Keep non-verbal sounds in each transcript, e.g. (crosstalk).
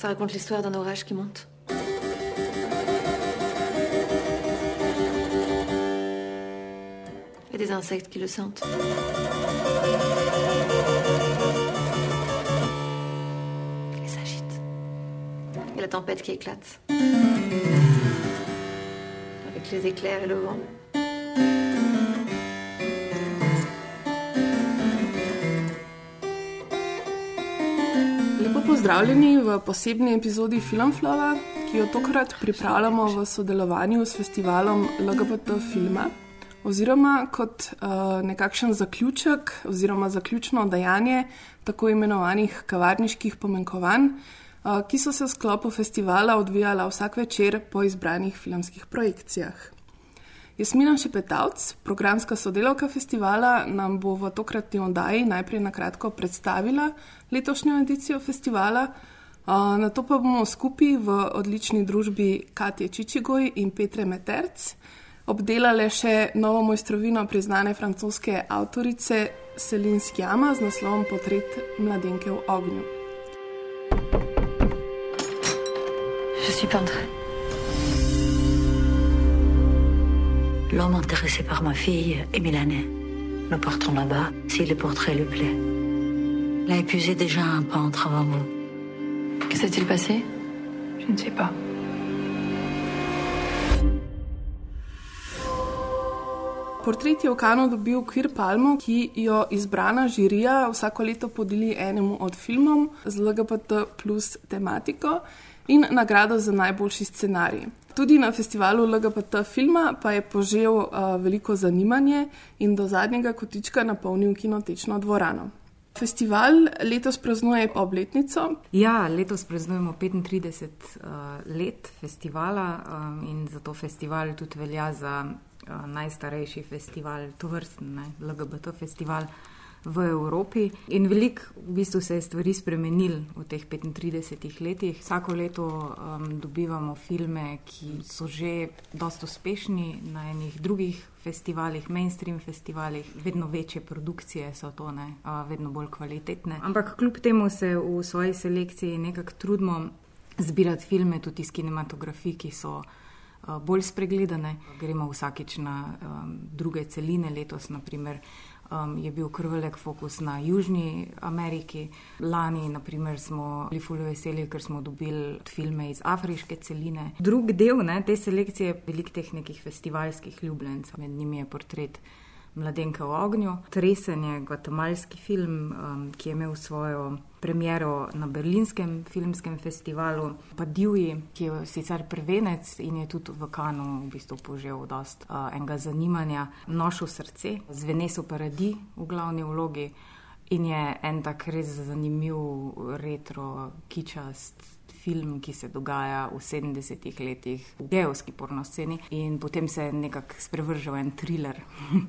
Ça raconte l'histoire d'un orage qui monte. Et des insectes qui le sentent. Il s'agite. Et la tempête qui éclate. Avec les éclairs et le vent. Pozdravljeni v posebni epizodi Filmflova, ki jo tokrat pripravljamo v sodelovanju s festivalom LGBT filma. Oziroma kot uh, nekakšen zaključek, oziroma zaključno dejanje tako imenovanih kavarniških pomenkovanj, uh, ki so se v sklopu festivala odvijala vsak večer po izbranih filmskih projekcijah. Jasmina Šepetavc, programska sodelavka festivala, nam bo v tokratni oddaji najprej na kratko predstavila letošnjo edicijo festivala, na to pa bomo skupaj v odlični družbi Katje Čičigoj in Petre Meterc obdelale še novo mojstrovino priznane francoske avtorice Celine Skjama z naslovom Portret mladenke v ognju. Je suis peintre. L'homme intéressé par ma fille est milanais. Nous partons là-bas si le portrait lui plaît. Il a épuisé déjà un peintre avant vous. Que s'est-il passé Je ne sais pas. Portret je v Kanu dobil Queer Palmo, ki jo izbrana žirija vsako leto podeli enemu od filmov z LGBT plus tematiko in nagrado za najboljši scenarij. Tudi na festivalu LGBT filma pa je požel uh, veliko zanimanje in do zadnjega kotička napolnil kinotečno dvorano. Festival letos praznuje obletnico. Ja, letos praznujemo 35 uh, let festivala um, in zato festival tudi velja za uh, najstarejši festival, to vrstni LGBT festival v Evropi. In veliko v bistvu se je stvari spremenil v teh 35 letih. Vsako leto um, dobivamo filme, ki so že dosta uspešni na enih drugih festivalih, mainstream festivalih, vedno večje produkcije so to, ne, uh, vedno bolj kvalitetne. Ampak kljub temu se v svoji selekciji nekako trudimo zbirati filme tudi iz kinematografij, ki so. Bolj spregledane, gremo vsakeč na um, druge celine, letos, naprimer, um, je bil krvelik fokus na Južni Ameriki. Lani, naprimer, smo bili fully veseli, ker smo dobili filme iz afriške celine. Drug del ne, te selekcije je velik teh nekih festivalskih ljubljencev, med njimi je portret. Mladenka v ognju, Tresen je gvatemalski film, um, ki je imel svojo premiero na Berlinskem filmskem festivalu, pa Divji, ki je sicer prvenec in je tudi v Kanu v bistvu požel dost uh, enega zanimanja. Nošo srce, z Veneso Paradi v glavni vlogi in je en tak res zanimiv retro kičast. Film, ki se dogaja v 70-ih letih v geovski pornosceni, in potem se nekako sprevrže v en thriller,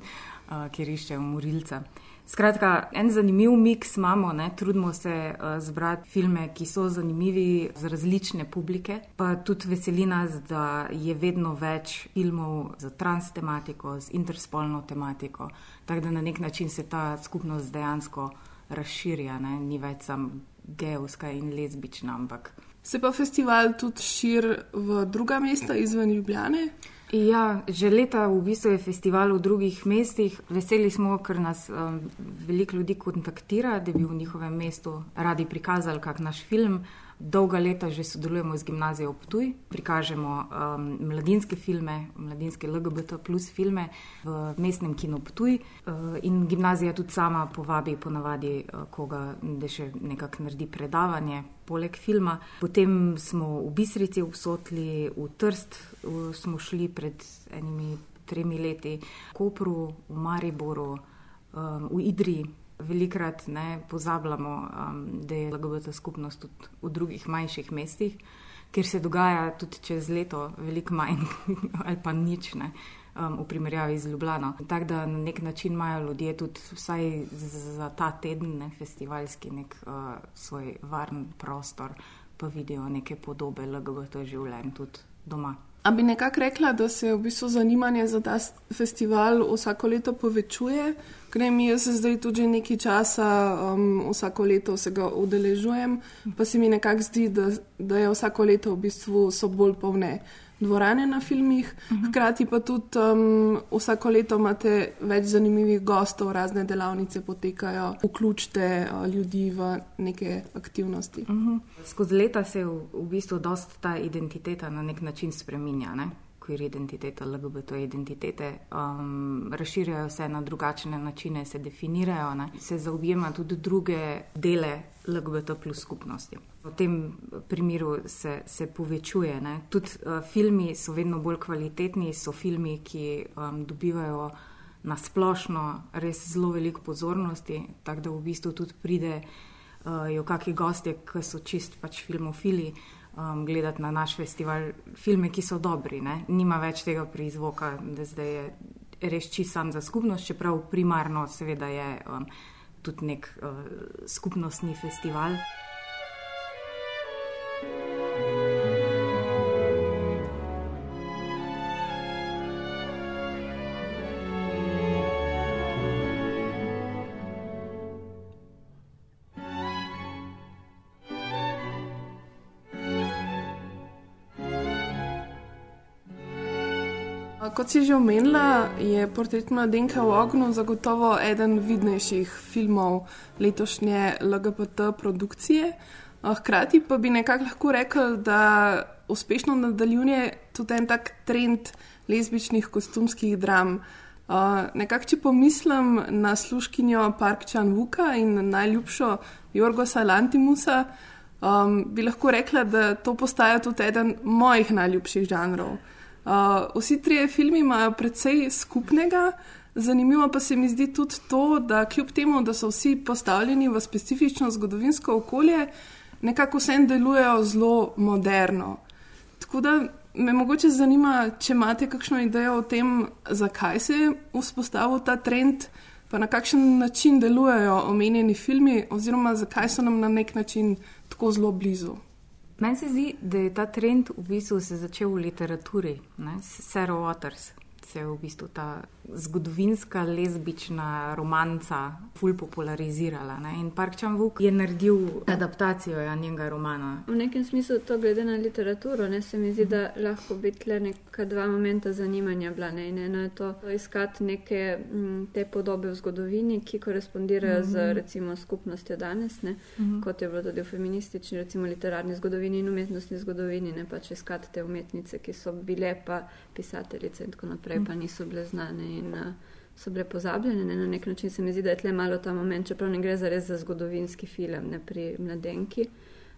(laughs) ki išče umorilca. Skratka, en zanimiv miks imamo, ne? trudimo se uh, zbrati filme, ki so zanimivi za različne publike, pa tudi veseli nas, da je vedno več filmov za trans tematiko, z interspolno tematiko, tako da na nek način se ta skupnost dejansko razširja, ne? ni več samo geovska in lezbična, ampak. Se pa festival tudi širi v druga mesta izven Ljubljane? Ja, že leta v bistvu je festival v drugih mestih. Veseli smo, ker nas um, veliko ljudi kontaktira, da bi v njihovem mestu radi prikazali kak naš film. Dolga leta že sodelujemo z gimnazijo Optuj, prikažemo um, mladinske filme, mladinske LGBT plus filme v mestnem kinu Optuj uh, in gimnazija tudi sama povabi ponavadi uh, koga, da še nekako naredi predavanje poleg filma. Potem smo v Bistrici obsotli, v Trst uh, smo šli pred enimi tremi leti, v Kopru, v Mariboru, um, v Idriji. Velikrat ne pozabljamo, um, da je LGBT skupnost tudi v drugih manjših mestih, kjer se dogaja tudi čez leto veliko manj (laughs) ali pa nič. Ne. Um, v primerjavi z Ljubljano. Tako da na nek način imajo ljudje tudi vsaj za ta teden, ne, festivalski, nek uh, svoj varen prostor, pa vidijo neke podobe LGBT življenj tudi doma. A bi nekako rekla, da se v bistvu zanimanje za ta festival vsako leto povečuje? Ker mi jaz zdaj tudi nekaj časa, um, vsako leto se ga udeležujem, pa se mi nekako zdi, da, da je vsako leto v bistvu so bolj polne dvorane na filmih, hkrati pa tudi um, vsako leto imate več zanimivih gostov, razne delavnice potekajo, vključite uh, ljudi v neke aktivnosti. Skozi leta se v, v bistvu dosta ta identiteta na nek način spreminja. Ne? Queer identiteta, LGBT identitete, um, razširjajo se na drugačne načine, se definirajo, ne? se zaobjema tudi druge dele LGBT plus skupnosti. V tem primeru se, se povečuje. Tudi uh, filmi so vedno bolj kvalitetni, so filmi, ki um, dobivajo na splošno res zelo veliko pozornosti, tako da v bistvu tudi pride uh, jo kakšni gostje, ki so čist pač filmofili, um, gledati na naš festival filme, ki so dobri. Ne? Nima več tega prizvoka, da zdaj je res čist sam za skupnost, čeprav primarno seveda je um, tudi nek uh, skupnostni festival. Kot si že omenila, je portret mladenke v ognju zagotovo eden vidnejših filmov letošnje LGBT produkcije. Hkrati pa bi nekako lahko rekel, da uspešno nadaljuje tudi en tak trend lezbičnih kostumskih dram. Uh, nekako, če pomislim na sluškinjo Park Chan-Vuka in najljubšo Jorgosa Lantimusa, um, bi lahko rekla, da to postaja tudi eden mojih najljubših žanrov. Uh, vsi trije filmi imajo precej skupnega, zanimivo pa se mi zdi tudi to, da kljub temu, da so vsi postavljeni v specifično zgodovinsko okolje, nekako vsem delujejo zelo moderno. Tako da me mogoče zanima, če imate kakšno idejo o tem, zakaj se je vzpostavil ta trend, pa na kakšen način delujejo omenjeni filmi, oziroma zakaj so nam na nek način tako zelo blizu. Meni se zdi, da je ta trend v bistvu se začel v literaturi. ne. Sarah Waters se je v bistvu ta zgodovinska lezbična romanca ful popularizirala. Ne. In Park Chan-wook je naredil adaptacijo ja, njenega romana. V nekem smislu to glede na literaturo, ne, se mi zdi, da lahko bi tle neka dva momenta zanimanja bila. Ne. In eno je to iskati neke m, te podobe v zgodovini, ki korespondirajo mm -hmm. z recimo skupnostjo danes, ne, mm -hmm. kot je bilo tudi v feministični, recimo literarni zgodovini in umetnostni zgodovini, ne pač iskati te umetnice, ki so bile pa pisateljice in tako naprej, mm -hmm. pa niso bile znane. In, uh, So bile pozabljene, ne? na nek način se mi zdi, da je tle malo ta moment, čeprav ne gre za res za zgodovinski film, ne pri mladenki.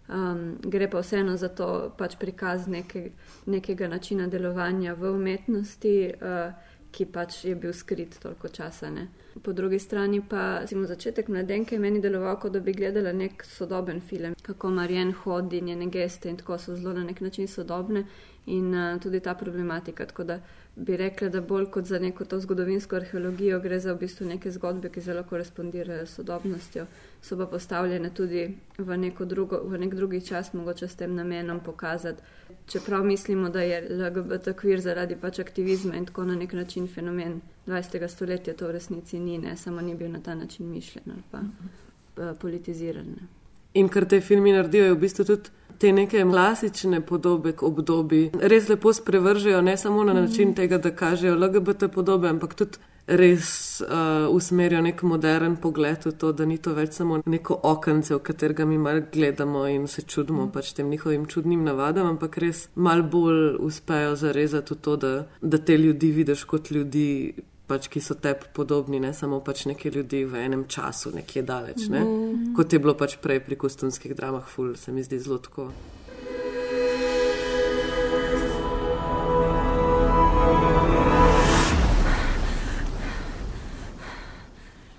Um, gre pa vseeno za to pač prikaz neke, nekega načina delovanja v umetnosti, uh, ki pač je bil skrit toliko časa. Ne. Po drugi strani pa recimo, začetek mladenke je meni deloval, kot da bi gledala nek sodoben film, kako Marjen hodi, njene geste in tako so zelo na nek način sodobne in uh, tudi ta problematika. Tako da bi rekla, da bolj kot za neko to zgodovinsko arheologijo gre za v bistvu neke zgodbe, ki zelo korespondirajo s sodobnostjo, so pa postavljene tudi v, drugo, v nek drugi čas, mogoče s tem namenom pokazati. Čeprav mislimo, da je LGBT kvir zaradi pač aktivizma in tako na nek način fenomen 20. stoletja, to v resnici ni, ne samo ni bil na ta način mišljen ali pa uh, politiziran. Ne. In kar te filmi naredijo, je v bistvu tudi te neke klasične podobe obdobij. Res lepo sprevržejo, ne samo na način tega, da kažejo LGBT podobe, ampak tudi res uh, usmerijo nek modern pogled v to, da ni to več samo neko okence, v katerega mi mal gledamo in se čudimo pač tem njihovim čudnim navadam, ampak res mal bolj uspejo zarezati v to, da, da te ljudi vidiš kot ljudi. Pač, ki so tebi podobni, ne samo pač neki ljudi v enem času, nekje daleč. Ne? Mm. Kot je bilo pač prej pri kostumskih dramah, ful, se mi zdi zelo tako.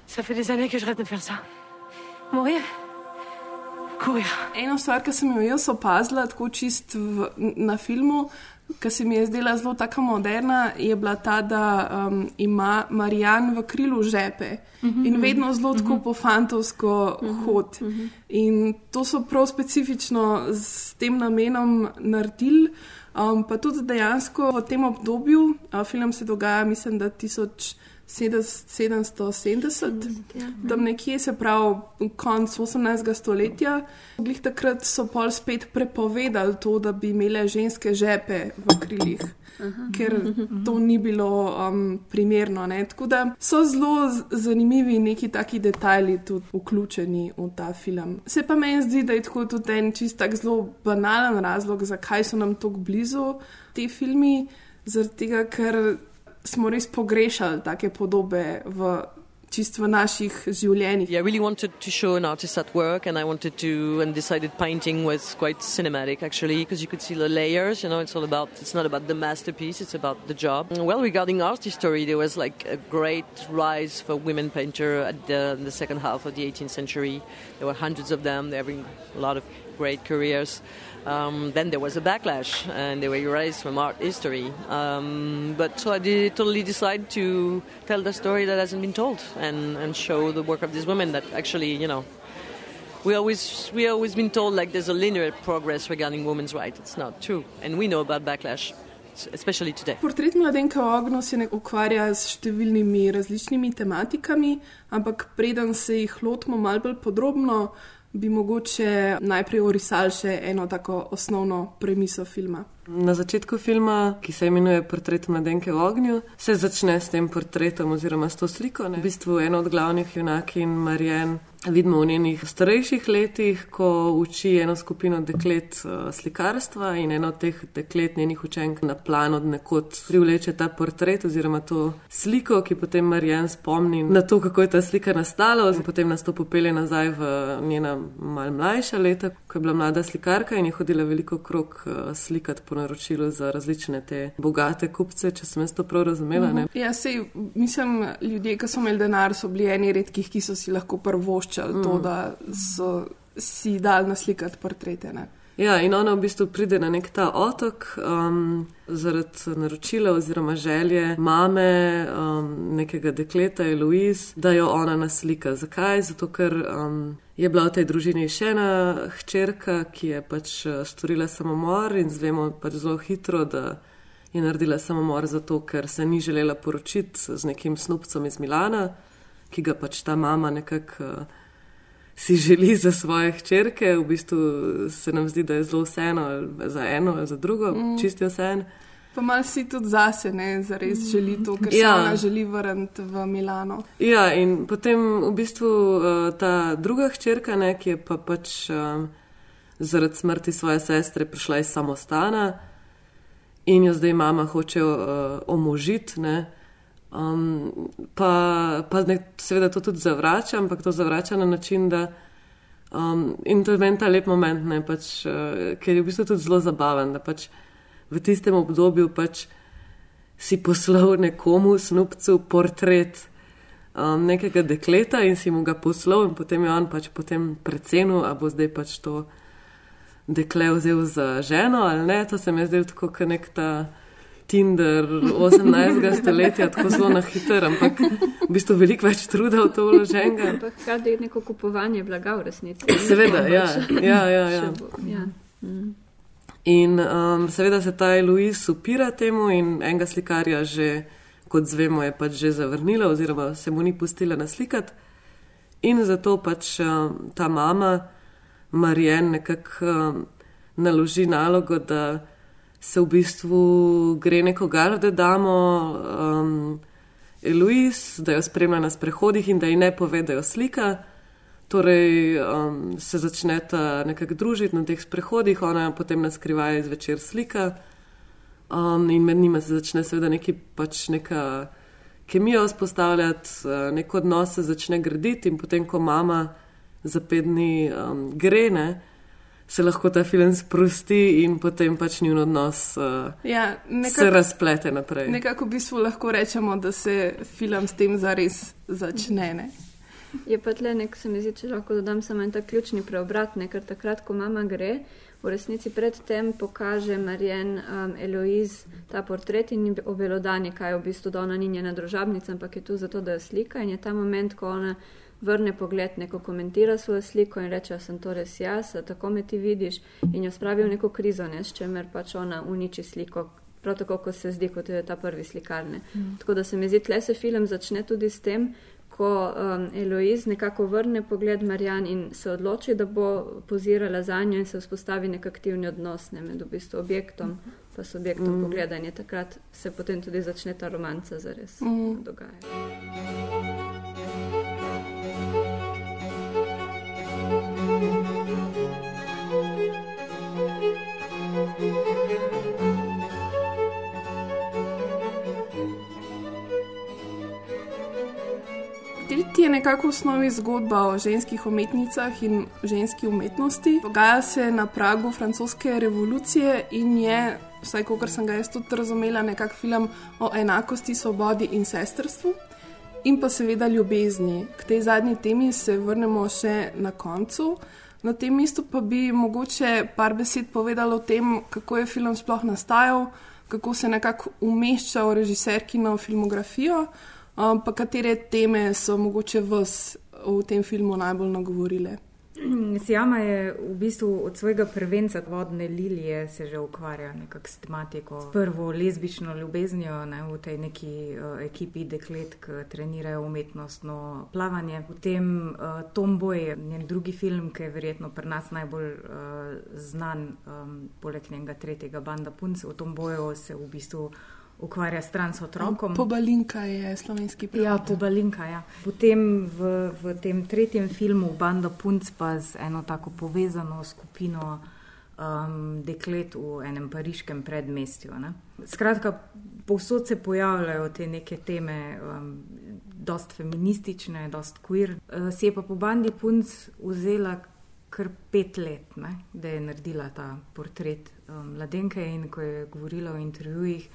Ça fait des années que je rêve de faire ça. Mourir Courir. Eno stvar, ki sem jo jaz opazila, tako čist v, na filmu, ki se mi je zdela zelo tako moderna, je bila ta, da um, ima Marijan v krilu žepe Mhm, in vedno zelo tako mhm. po fantovsko hod. mhm. In to so prav specifično s tem namenom naredili. Um, pa tudi dejansko v tem obdobju, a film se dogaja, mislim, da 1770, ja. tam nekje se pravi konc 18. stoletja. Glih takrat so pol spet prepovedali to, da bi imele ženske žepe v krilih. Aha. Ker to ni bilo um, primerno. Ne? Tako da so zelo zanimivi neki taki detajli tudi vključeni v ta film. Se pa meni zdi, da je tako tudi en čist tak zelo banalen razlog, zakaj so nam tako blizu ti filmi, zaradi tega, ker smo res pogrešali take podobe v I really wanted to show an artist at work, and I wanted to, and decided painting was quite cinematic actually, because you could see the layers. You know, it's all about, it's not about the masterpiece, it's about the job. Well, regarding art history, there was like a great rise for women painter at the, the second half of the 18th century. There were hundreds of them. They're having a lot of great careers. Um, then there was a backlash, and they were erased from art history. Um, but so I did totally decide to tell the story that hasn't been told, and, and show the work of these women that actually, you know, we always we always been told like there's a linear progress regarding women's rights. It's not true, and we know about backlash, especially today. Portret mladenke v ognju se ne ukvarja s številnimi različnimi tematikami, ampak preden se jih lotimo malo bolj podrobno, bi mogoče najprej orisali še eno tako osnovno premiso filma. Na začetku filma, ki se imenuje Portret mladenke v ognju, se začne s tem portretom oziroma s to sliko. Ne? V bistvu eno od glavnih junakin, Marijan, vidimo v njenih starejših letih, ko uči eno skupino deklet uh, slikarstva in eno od teh deklet, njenih učenk, na plan od nekod privleče ta portret oziroma to sliko, ki potem Marijan spomni na to, kako je ta slika nastala, oziroma potem nas to popelje nazaj v njena mal mlajša leta, ko je bila mlada slikarka in je hodila veliko krok uh, slikati po naročilu za različne te bogate kupce, če sem jaz to prav razumela. Ne? Ja, sej, mislim, ljudje, ki so imeli denar, so bili eni redkih, ki so si lahko prvoščali mm. to, Mm. da so si dal naslikati portrete. Ne? Ja, in ona v bistvu pride na nek ta otok um, zaradi naročila oziroma želje mame um, nekega dekleta, Eloise, da jo ona naslika. Zakaj? Zato, ker um, je bila v tej družini še ena hčerka, ki je pač uh, storila samomor in zvemo pač zelo hitro, da je naredila samomor zato, ker se ni želela poročiti z nekim snupcem iz Milana, ki ga pač ta mama nekako. Uh, si želi za svoje hčerke, v bistvu se nam zdi, da je zelo vseeno za eno ali za drugo, Mm. mm. čisto vseeno. Pa mal si tudi zase, ne, zares želi to, ker ja. Ona želi vrniti v Milano. Ja, in potem v bistvu uh, ta druga hčerka, ne, ki je pa pač um, zaradi smrti svoje sestre prišla iz samostana in jo zdaj mama hoče uh, omožiti. Ne, um, pa pa ne, seveda to tudi zavrača, ampak to zavrača na način, da. Um, in to je meni ta lep moment, ne, pač, uh, ker je v bistvu tudi zelo zabaven, da pač v tistem obdobju pač si poslal nekomu, snupcu, portret um, nekega dekleta in si mu ga poslal, in potem je on pač potem precenil, a bo zdaj pač to dekle vzel za ženo ali ne. To se mi je zdelo tako, kot nek ta Tinder 18. (laughs) stoletja, tako zelo na hiter, ampak v bistvu veliko več truda v to vloženega. Ampak hkrati je neko kupovanje blaga v resnici. Seveda, ja, ja, ja, ja. Ja. Mm. In um, seveda se ta Eloise upira temu in enega slikarja že, kot zvemo, je pač že zavrnila oziroma se mu ni pustila naslikati. In zato pač um, ta mama, Marijen, nekako um, naloži nalogo, da se v bistvu gre neko garde damo um, Eloise, da jo spremlja na sprehodih in da ji ne pove, da jo slika. Torej um, se začneta nekako družiti na teh sprehodih, ona potem na skrivaj zvečer slika um, in med njima se začne seveda neki pač neka kemija vzpostavljati, uh, nek odnos se začne graditi in potem, ko mama za pet dni um, gre, ne, se lahko ta film sprosti in potem pač njun odnos uh, Ja, se nekako, razplete naprej. nekako v bistvu lahko rečemo, da se film s tem zares začne. Ne? Je pa tle nek, se mi zdi, če lahko dodam samo en tak ključni preobrat, ne, ker takrat, ko mama gre, v resnici predtem pokaže Marjen um, Eloiz ta portret in ni obelodani, kaj je v bistvu, da ona ni njena družabnica, ampak je tu zato, da jo slika in je ta moment, ko ona vrne pogled, neko komentira svojo sliko in reče, sem to res jaz, tako me ti vidiš in jo spravi v neko krizo, ne, s čemer pač ona uniči sliko. Prav tako, kot se zdi, kot je ta prvi slikarne. Mm. Tako da se mi zdi, tle se film začne tudi s tem, ko um, Eloiz nekako vrne pogled Marjan in se odloči, da bo pozirala za njo in se vzpostavi nek aktivni odnos ne, med v bistvu objektom in mm. subjektom mm. pogledanja. Takrat se potem tudi začne ta romanca zares mm. dogajati. Ti je nekako v osnovi zgodba o ženskih umetnicah in ženski umetnosti. Dogaja se na pragu francoske revolucije in je, vsaj kot sem ga jaz tudi razumela, nekakšen film o enakosti, svobodi in sestrstvu. In pa seveda ljubezni. K tej zadnji temi se vrnemo še na koncu. Na tem mestu pa bi mogoče par besed povedala o tem, kako je film sploh nastajal, kako se nekako umešča v režiserkino filmografijo. Um, pa katere teme so mogoče vas v tem filmu najbolj nagovorile? Sijama je v bistvu od svojega prvenca vodne lilije se že ukvarja nekako s tematiko. Prvo lezbično ljubeznijo ne, v tej neki uh, ekipi deklet, ki trenirajo umetnostno plavanje. Potem uh, Tom Boy, njen drugi film, ki je verjetno pri nas najbolj uh, znan, um, poleg njenega tretjega banda punc, v Tom Boju se v bistvu ukvarja s transotrokom. Pobalinka je slovenski prevod. Ja, pobalinka, ja. Potem v, v tem tretjem filmu Banda Punc pa z eno tako povezano skupino um, deklet v enem pariškem predmestju. Ne. Skratka, povsod se pojavljajo te neke teme, um, dost feministične, dost queer. Uh, si je pa po Bandi Punc vzela kar pet let, ne, da je naredila ta portret um, mladenke in ko je govorila o intervjujih,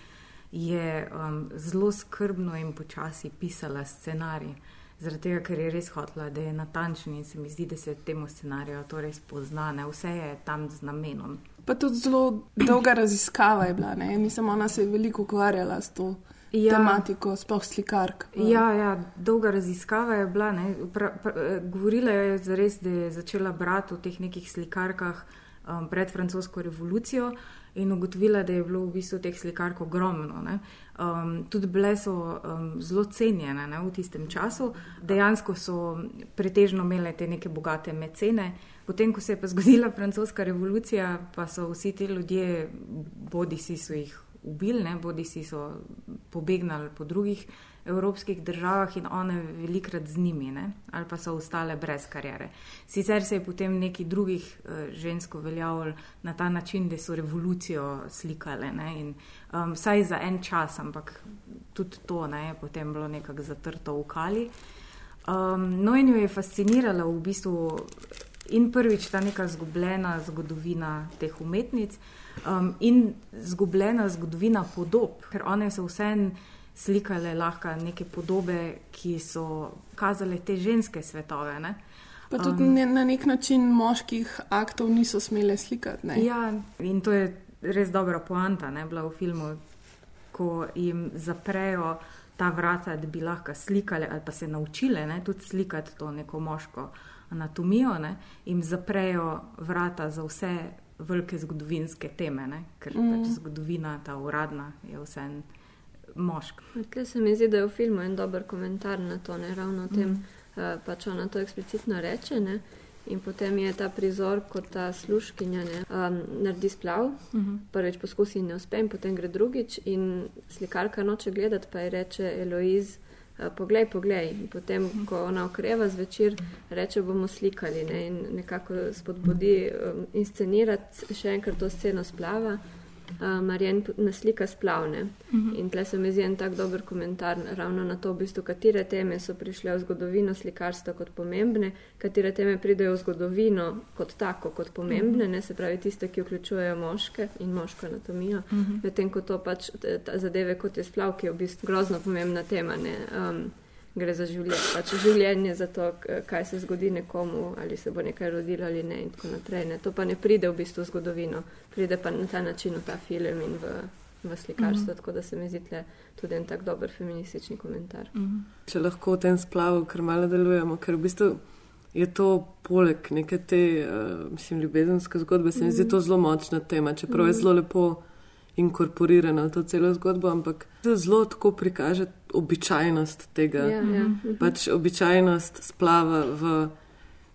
je um, zelo skrbno in počasi pisala scenarij. Zaradi tega, ker je res hotela, da je natančen in se mi zdi, da se temu scenariju to res pozna, ne? vse je tam z namenom. Pa tudi zelo dolga raziskava je bila, ne? mislim, ona se je veliko ukvarjala s to. Ja, tematiko, sploh slikark. Ja, ja, dolga raziskava je bila. Pra, pra, govorila je zares, da je začela brati o teh nekih slikarkah um, pred francosko revolucijo in ugotovila, da je bilo v bistvu teh slikark ogromno. Um, tudi bile so um, zelo cenjene ne, v tistem času, dejansko so pretežno imele te neke bogate mecene. Potem, ko se je pa zgodila francoska revolucija, pa so vsi ti ljudje, bodi si so jih ubili, bodi si so pobegnali po drugih evropskih državah in one velikrat z njimi, ne? ali pa so ostale brez karijere. Sicer se je potem neki drugih uh, žensk uveljavljalo na ta način, da so revolucijo slikale ne? in um, vsaj za en čas, ampak tudi to ne? je potem bilo nekako zatrto v kali. Um, no, in jo je fascinirala v bistvu in prvič ta neka zgubljena zgodovina teh umetnic. Um, in zgubljena zgodovina podob, ker one so vseeno slikale lahko neke podobe, ki so kazale te ženske svetove. Ne? Pa tudi um, na nek način moških aktov niso smele slikati. Ne? Ja, in to je res dobra poanta, ne bila v filmu, ko jim zaprejo ta vrata, da bi lahko slikali ali pa se naučile ne, tudi slikati to neko moško anatomijo, ne, jim zaprejo vrata za vse velike zgodovinske teme, ne, ker mm. pač zgodovina, ta uradna, je vseeno moški. Tukaj se mi zdi, da je v filmu en dober komentar na to, ne ravno o tem, mm. uh, pač ona to eksplicitno reče. Ne? In potem je ta prizor, kot ta služkinja ne, um, naredi splav, uh mhm. -huh. prvič poskusi in ne uspe, in potem gre drugič. In slikarka noče gledati, pa je reče Eloiz, uh, poglej, poglej. In potem, uh ko ona okreva zvečer, reče bomo slikali ne, in nekako spodbudi um, inscenirati še enkrat to sceno splava uh, Marjen naslika splavne. Uh mhm. -huh. In tle se mi zdi en tak dober komentar ravno na to, v bistvu, katere teme so prišle v zgodovino slikarstva kot pomembne, katere teme pridejo v zgodovino kot tako, kot pomembne, uh mhm. -huh. ne se pravi tiste, ki vključujejo moške in moško anatomijo, uh -huh. medtem ko to pač zadeve kot je splav, ki je v bistvu grozno pomembna tema. Um, gre za življenje, pač življenje za to, kaj se zgodi nekomu, ali se bo nekaj rodilo ali ne in tako naprej. Ne. To pa ne pride v bistvu v zgodovino, pride pa na ta način v ta film in v, v slikarstvo, mm. tako da se mi zdi tle tudi en tak dober feministični komentar. Če lahko v tem splavu, ker malo delujemo, ker v bistvu je to poleg neke te, uh, mislim, ljubezenske zgodbe, se mi zdi Mhm. to zelo močna tema, čeprav je Mhm. zelo lepo inkorporirana v to celo zgodbo, ampak zelo tako prikaže običajnost tega. Ja, ja. Mhm. Pač običajnost splava v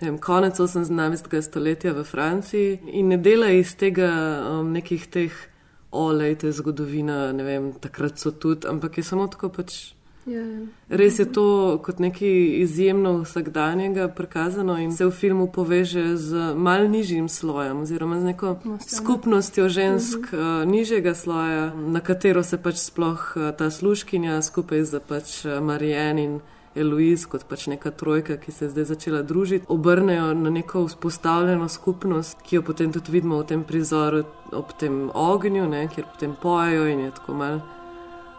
vem, konec 18. stoletja v Franciji in ne dela iz tega um, nekih teh olejte zgodovina, ne vem, takrat so tudi, ampak je samo tako pač. Ja, ja. Res je to kot nekaj izjemno vsakdanjega prikazano in se v filmu poveže z mal nižjim slojem oziroma z neko skupnostjo žensk uh, nižjega sloja, na katero se pač sploh uh, ta sluškinja skupaj z pač uh, Marijan in Eloiz kot pač neka trojka, ki se je zdaj začela družiti, obrnejo na neko vzpostavljeno skupnost, ki jo potem tudi vidimo v tem prizoru ob tem ognju, ne, kjer potem pojejo in je tako mal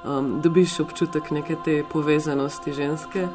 um, dobiš občutek neke te povezanosti ženske.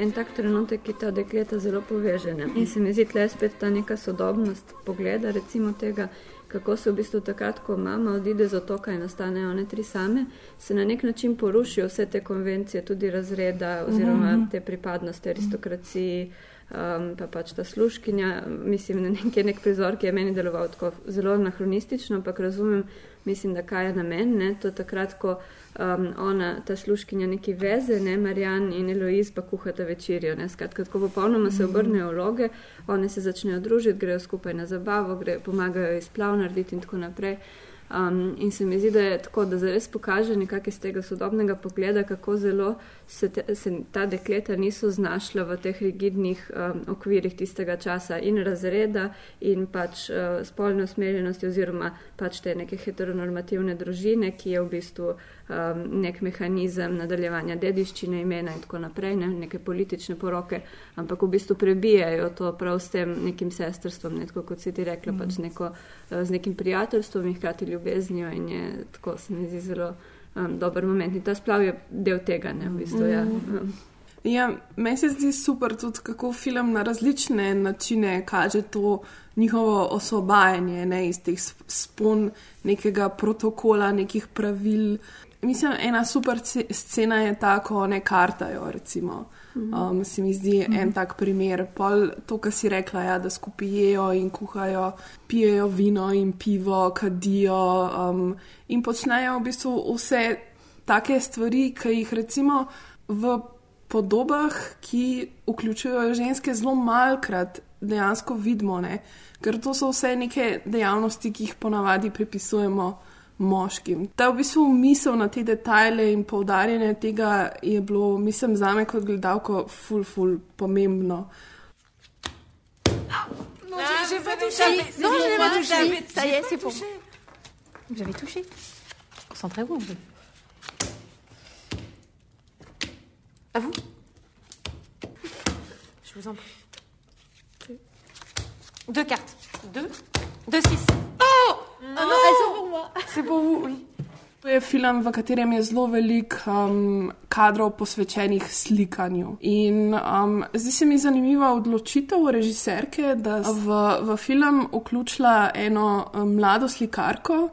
En tak trenutek, ki ta dekleta zelo poveže. Ne? In se mi zdi tle spet ta neka sodobnost pogleda, recimo tega, kako se v bistvu takrat, ko mama odide z otoka in ostanejo one tri same, se na nek način porušijo vse te konvencije, tudi razreda oziroma Mhm. te pripadnosti aristokraciji. Um, pa pač ta sluškinja, mislim, na nek, je nek prizor, ki je meni deloval tako zelo anahronistično, ampak razumem, mislim, da kaj je namen. Ne? To takrat, ko um, ona, ta sluškinja, neki veze, ne Marjan in Eloiz pa kuhata večerjo. ne. Skratka, ko popolnoma se obrnejo vloge, one se začnejo družiti, grejo skupaj na zabavo, gre, pomagajo izplav narediti in tako naprej. Um, in se mi zdi, da je tako, da zares pokaže nekako iz tega sodobnega pogleda, kako zelo se, te, se ta dekleta niso znašla v teh rigidnih um, okvirih tistega časa in razreda in pač uh, spolne usmerjenosti oziroma pač te neke heteronormativne družine, ki je v bistvu um, nek mehanizem nadaljevanja dediščine imena in tako naprej, ne, neke politične poroke, ampak v bistvu prebijajo to prav s tem nekim sestrstvom, ne, tako kot si ti rekla, mm. pač neko, uh, z nekim prijateljstvom in hkrati ljubeznijo in je tako se mi zdi zelo um, dober moment. In ta splav je del tega, ne, v bistvu, ja. Um, Ja, meni se zdi super tudi, kako film na različne načine kaže to njihovo osvobajanje ne, iz teh sp- spon nekega protokola, nekih pravil. Mislim, ena super ce- scena je ta, ko ne kartajo. Recimo. Um, se mi zdi Mhm. en tak primer. Pol to, kar si rekla, ja, da skupaj jejo in kuhajo, pijejo vino in pivo, kadijo um, in počnejo v bistvu vse take stvari, ki jih recimo v podobah, ki vključujejo ženske, zelo malkrat dejansko vidimo, ne? ker to so vse neke dejavnosti, ki jih ponavadi pripisujemo moškim. Ta v bistvu misel na te detajle in poudarjanje tega je bilo, mislim, za me kot gledalko, ful, ful pomembno. Non, j'ai j'ai pas touché. Non, je l'ai pas touché. Ça y est, c'est pour Vous avez touché Concentrez-vous. À vous Je vous en prie. Deux cartes. Deux. Deux six. Oh Ah non, elles sont pour moi. C'est pour vous, oui. To je film, v katerem je zelo veliko um, kadrov posvečenih slikanju. In um, zdi se mi zanimiva odločitev režiserke, da v, v film vključila eno um, mlado slikarko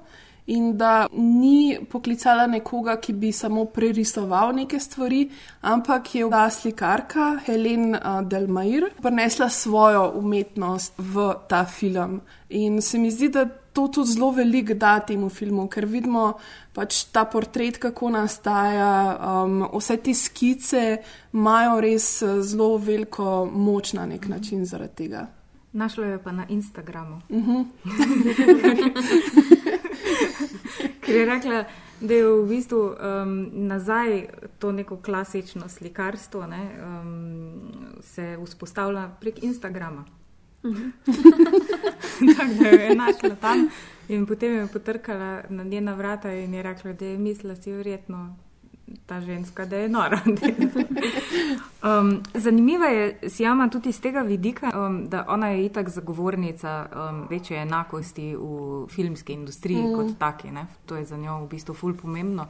in da ni poklicala nekoga, ki bi samo prerisoval neke stvari, ampak je ta slikarka Helen uh, Delmair prinesla svojo umetnost v ta film. In se mi zdi, da to tudi zelo veliko da temu filmu, ker vidimo pač ta portret, kako nastaja, um, vse te skice imajo res eh, zelo veliko moč na nek način zaradi tega. Našlo je pa na Instagramu. Uh (laughs) -huh. Ker je rekla, da je v bistvu um, nazaj to neko klasično slikarstvo, ne, um, se vzpostavlja prek Instagrama. (laughs) Tako da jo je našla tam in potem je potrkala na njena vrata in je rekla, da je mislila si verjetno ta ženska, da je nora. (laughs) um, zanimiva je Sjama tudi iz tega vidika, um, da ona je itak zagovornica um, večje enakosti v filmski industriji mm. kot taki. Ne? To je za njo v bistvu ful pomembno.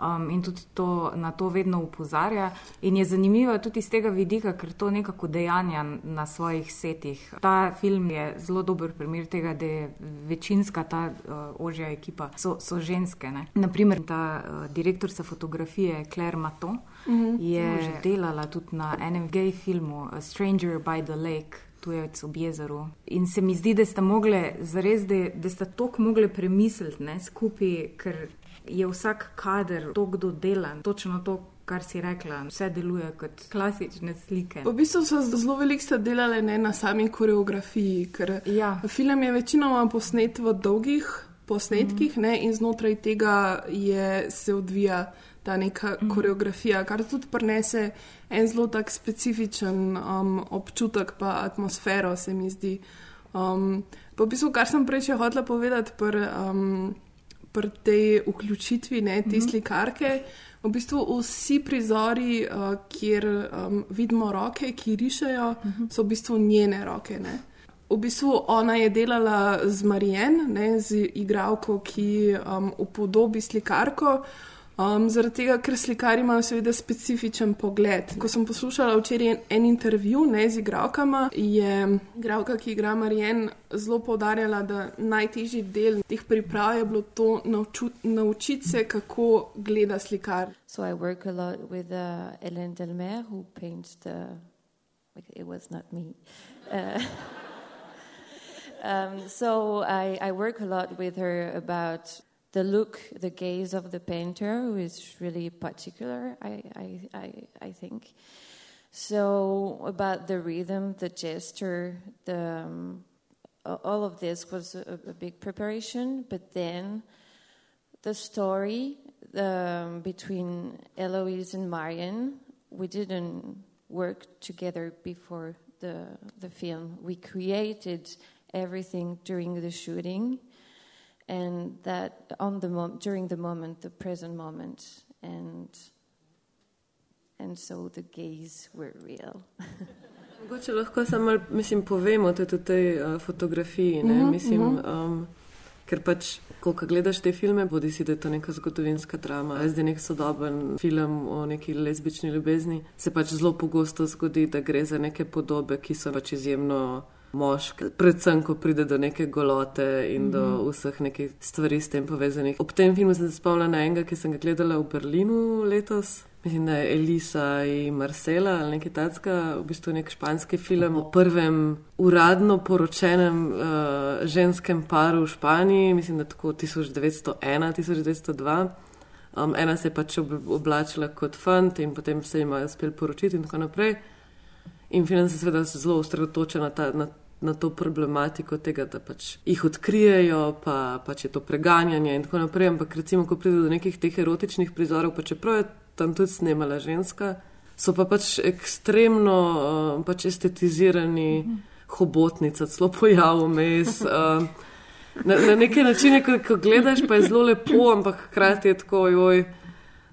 Um, in tudi to, na to vedno upozarja. In je zanimivo tudi iz tega vidika, ker to nekako dejanja na svojih setih. Ta film je zelo dober primer tega, da je večinska ta uh, ožja ekipa so, so ženske. Ne? Naprimer, ta uh, direktorica fotografije Claire Mato Mhm. je Može. delala tudi na enem gej filmu Stranger by the Lake. Tujec ob jezeru. In se mi zdi, da sta mogli, zares, da, da sta toliko mogli premisliti ne, skupaj, ker je vsak kader tako dodelan, točno to, kar si rekla, vse deluje kot klasične slike. V bistvu so zelo veliko sta delali ne, na sami koreografiji, ker ja. film je večinoma posnet v dolgih posnetkih mm. ne, in znotraj tega je, se odvija ta neka mm. koreografija, kar tudi prenese en zelo tak specifičen um, občutek pa atmosfero, se mi zdi. Um, pa v bistvu, kar sem prej še hotela povedati pri um, pr tej vključitvi ne, te Mhm. slikarke, v bistvu vsi prizori, uh, kjer um, vidimo roke, ki rišejo, so v bistvu njene roke. Ne. V bistvu ona je delala z Marijen, ne, z igralko, ki um, upodobi slikarko. Um, zaradi tega, ker slikari imajo seveda specifičen pogled. Ko sem poslušala včeraj en, en intervju ne, z igralkama, je igralka, ki igra Marijen, zelo povdarjala, da najtežji del teh priprav je bilo to nauču, naučiti se, kako gleda slikar. So I work a lot with uh, Hélène Delmer, who paints the. It was not me. Uh, (laughs) um, so I, I work a lot with her about the look, the gaze of the painter, who is really particular, I, I, I, I think. So about the rhythm, the gesture, the um, all of this was a, a big preparation. But then the story um, between Eloise and Marion, we didn't work together before the the film. We created everything during the shooting, and that on the mom- during the moment, the present moment, and and so the gaze were real. (laughs) Mogoče lahko samo, malo, mislim, povemo tudi o tej uh, fotografiji. Ne? Mhm, mislim, mhm. um, ker pač, ko gledaš te filme, bodi si, da je to neka zgodovinska drama, ali zdaj nek sodoben film o neki lezbični ljubezni, se pač zelo pogosto zgodi, da gre za neke podobe, ki so pač izjemno. Moški, predvsem, ko pride do neke golote in mm -hmm. do vseh nekih stvari s tem povezanih. Ob tem filmu sem se spomnila na enega, ki sem ga gledala v Berlinu letos. Mislim, da je Elisa in Marcela ali nekaj takega, v bistvu nek španski film o prvem uradno poročenem uh, ženskem paru v Španiji, mislim, da tako 1901-1902. Um, ena se je pač ob- oblačila kot fant in potem se jim je uspel poročiti in tako naprej. In film se seveda zelo osredotoča na, ta, na, na to problematiko tega, da pač jih odkrijejo, pa pač je to preganjanje in tako naprej. Ampak recimo, ko pride do nekih teh erotičnih prizorov, pa čeprav je tam tudi snemala ženska, so pa pač ekstremno uh, pač estetizirani, hobotnica, celo pojav vmes. Uh, na, na neke načine, ko, ko gledaš, pa je zelo lepo, ampak hkrati je tako, joj.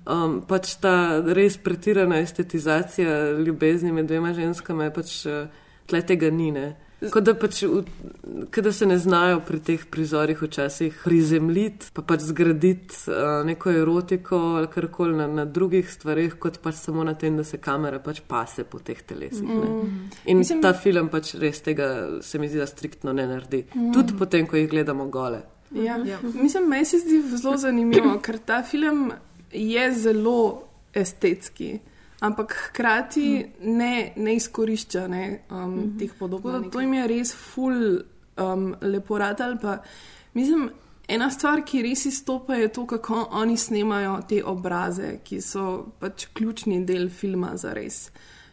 Um, pač ta res pretirana estetizacija ljubezni med dvema ženskama je pač uh, tle tega ni. Ne? Kot da, pač, kot da se ne znajo pri teh prizorih včasih prizemljiti, pa pač zgraditi uh, neko erotiko ali karkoli na, na drugih stvarih, kot pač samo na tem, da se kamera pač pase po teh telesih. ne. Mm. In Mislim- ta film pač res tega se mi zdi, da striktno ne naredi. Mm. Tudi potem, ko jih gledamo gole. Ja. Ja. Mislim, meni se zdi zelo zanimivo, ker ta film je zelo estetski, ampak hkrati ne, ne izkorišča ne, um, teh podob. Tako da To jim je res ful um, lepo. Pa mislim, ena stvar, ki res izstopa, je to, kako oni snemajo te obraze, ki so pač ključni del filma za res.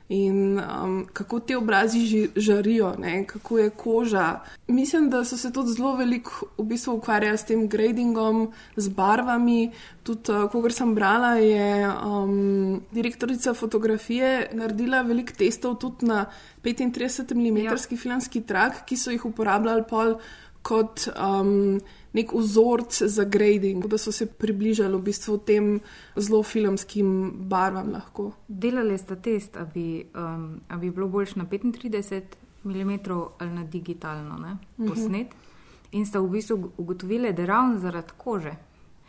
In um, kako ti obrazi ži- žarijo, ne? kako je koža. Mislim, da so se tudi zelo veliko v bistvu ukvarjali s tem gradingom, z barvami. Tudi, uh, kot sem brala, je um, direktorica fotografije naredila veliko testov tudi na 35 mm ja. filmski trak, ki so jih uporabljali pol kot um, nek vzorc za grading, da so se približali v bistvu tem zelo filmskim barvam lahko. Delali ste test, da bi, um, a bi bilo boljš na 35 mm ali na digitalno ne, Mhm. posnet. In ste v bistvu ugotovili, da ravno zaradi kože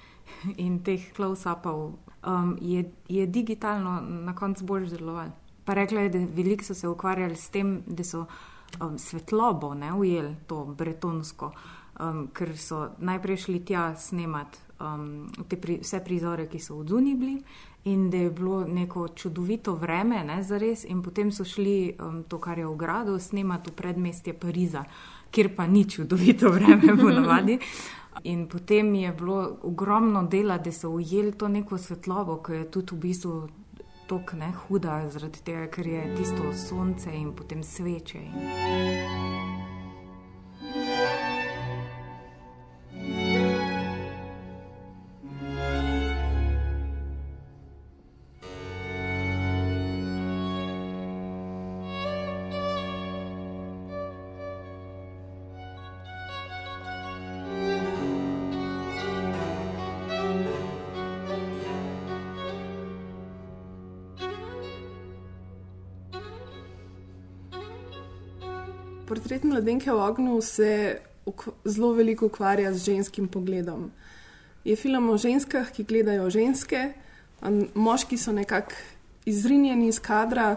(laughs) in teh close-upov um, je, je digitalno na koncu bolj delovalo. Pa rekla je, da veliko so se ukvarjali s tem, da so um, svetlobo ne, ujeli, to bretonsko, um, ker so najprej šli tja snemati um, te pri, vse prizore, ki so v Duni bili. In da je bilo neko čudovito vreme, ne, za res, in potem so šli um, to, kar je v gradu, snemati v predmestje Pariza, kjer pa ni čudovito (laughs) vreme, ponovadi. In potem je bilo ogromno dela, da so ujeli to neko svetlobo, ki je tudi v bistvu tako ne huda, zaradi tega, ker je tisto sonce in potem sveče. In... Portret mladenke v ognju se zelo veliko ukvarja z ženskim pogledom. Je film o ženskah, ki gledajo ženske, moški so nekako izrinjeni iz kadra.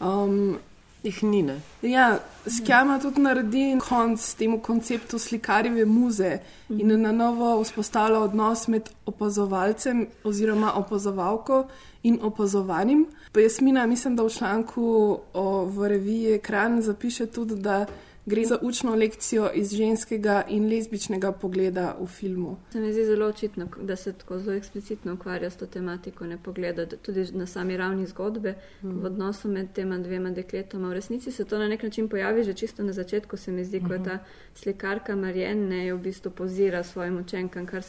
Um, Jih ni ne. Ja, Skjama tudi naredi konc temu konceptu slikarjeve muze in na novo vzpostavlja odnos med opazovalcem oziroma opazovalko in opazovanim. Pa Jasmina, mislim, da v članku o, v reviji Ekran zapiše tudi, da gre za učno lekcijo iz ženskega in lezbičnega pogleda v filmu. Se mi zdi zelo očitno, da se tako zelo eksplicitno ukvarja s to tematiko, ne pogleda da tudi na sami ravni zgodbe mm. v odnosu med tema dvema dekletoma. V resnici se to na nek način pojavi že čisto na začetku, se mi zdi, mm -hmm. ko ta slikarka Marjen ne v bistvu pozira svojim učenkam, kar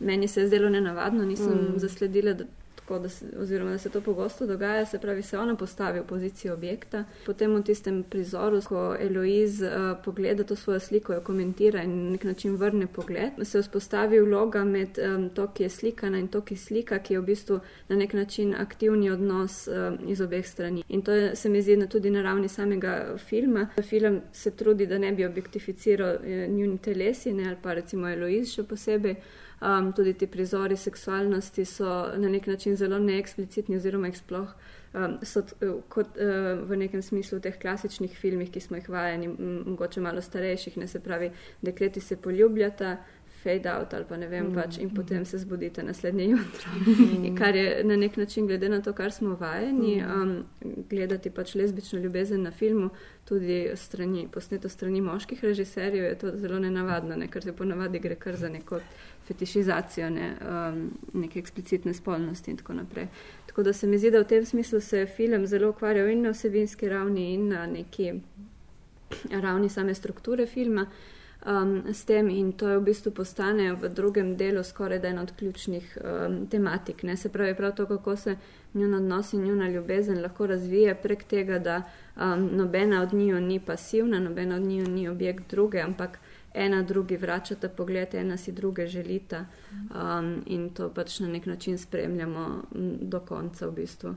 meni se je zdelo nenavadno, nisem mm. zasledila. Da, tako, da se, oziroma, da se to pogosto dogaja, se pravi, se ona postavi v pozicijo objekta. Potem v tistem prizoru, ko Eloiz uh, pogleda to svojo sliko, jo komentira in na nek način vrne pogled, se vzpostavi vloga med um, to, ki je slikana in to, ki slika, ki je v bistvu na nek način aktivni odnos um, iz obeh strani. In to je, se mi zdi tudi na ravni samega filma. Film se trudi, da ne bi objektificiral eh, njuni telesi, ne, ali pa recimo Eloiz še posebej. Um, tudi ti prizori seksualnosti so na nek način zelo neeksplicitni, oziroma jih sploh um, so eh, kot uh, v nekem smislu v teh klasičnih filmih, ki smo jih vajeni, mogoče malo starejših, ne se pravi, dekleti se poljubljata. Fade out ali pa ne vem, mm, pač, in mm. potem se zbudite naslednje jutro. (laughs) Mm. Kar je na nek način, glede na to, kar smo vajeni, Mm. um, gledati pač lezbično ljubezen na filmu, tudi strani, posneto strani moških režiserjev, je to zelo nenavadno, ne? ker se ponavadi gre kar za neko fetišizacijo ne? um, neke eksplicitne spolnosti in tako naprej. Tako da se mi zdi, da v tem smislu se je film zelo ukvarjal in na vsebinski ravni, in na neki ravni same strukture filma. Um, s tem in to je v bistvu postane v drugem delu skoraj ena od ključnih um, tematik. Ne? Se pravi, prav to, kako se njun odnos in njuna ljubezen lahko razvije prek tega, da um, nobena od njiju ni pasivna, nobena od njiju ni objekt druge, ampak ena drugi vračata pogled, ena si druge želita um, in to pač na nek način spremljamo do konca v bistvu.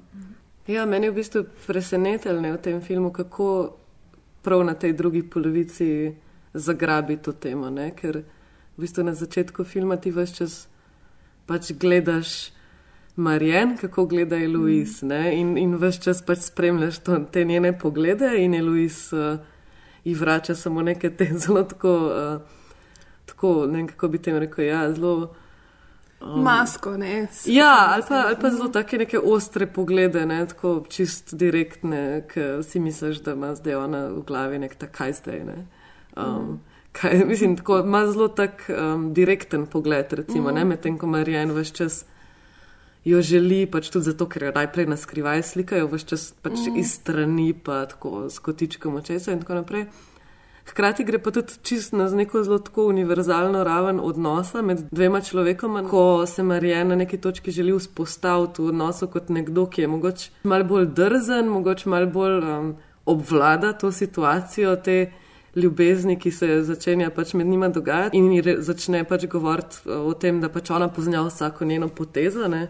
Ja, meni je v bistvu presenetilo ne, v tem filmu, kako prav na tej drugi polovici zagrabi to temo. Ne? Ker v bistvu na začetku filma ti vse čas pač gledaš Marjen, kako gleda Eloise mm. in, in vse čas pač spremljaš to, te njene poglede in Eloise uh, ji vrača samo neke te (laughs) zelo tako, uh, tako ne vem, kako bi tem rekel, ja, zelo. Um, Masko, ne. Ja, ali pa, ali pa zelo take neke ostre poglede, ne, tako čist direktne, ki si misliš, da ima zdaj ona v glavi nek takaj zdaj. Ne. Um, kaj, (laughs) mislim, tako ima zelo tak um, direkten pogled, recimo, Mhm. ne, medtem ko Marijan vse čas jo želi, pač tudi zato, ker jo najprej na skrivaj slikajo, vse čas pač Mhm. iz strani, pa tako s kotičkom očesa in tako naprej. Hkrati gre pa tudi čist na neko zelo tako univerzalno raven odnosa med dvema človekoma, ko se Marijan na neki točki želi vzpostaviti v odnosu kot nekdo, ki je mogoče malo bolj drzen, mogoče malo bolj um, obvlada to situacijo, te ljubezni, ki se začenja pač med njima dogajati in ji re- začne pač govoriti uh, o tem, da pač ona pozna vsako njeno potezo. Ne?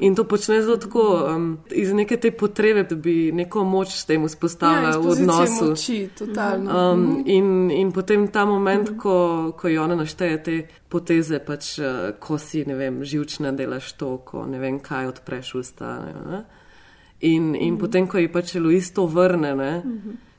In to počne zelo tako um, iz neke te potrebe, da bi neko moč s tem vzpostavila Ja, v odnosu. moči, totalno. Um, Mhm. in, in potem ta moment, ko, ko ji ona našteje te poteze, pač, uh, ko si, vem, živčna delaš to, ko ne vem, kaj odpreš usta. Ne, ne? In, in Mhm. potem, ko ji pač Luis to vrne, ne,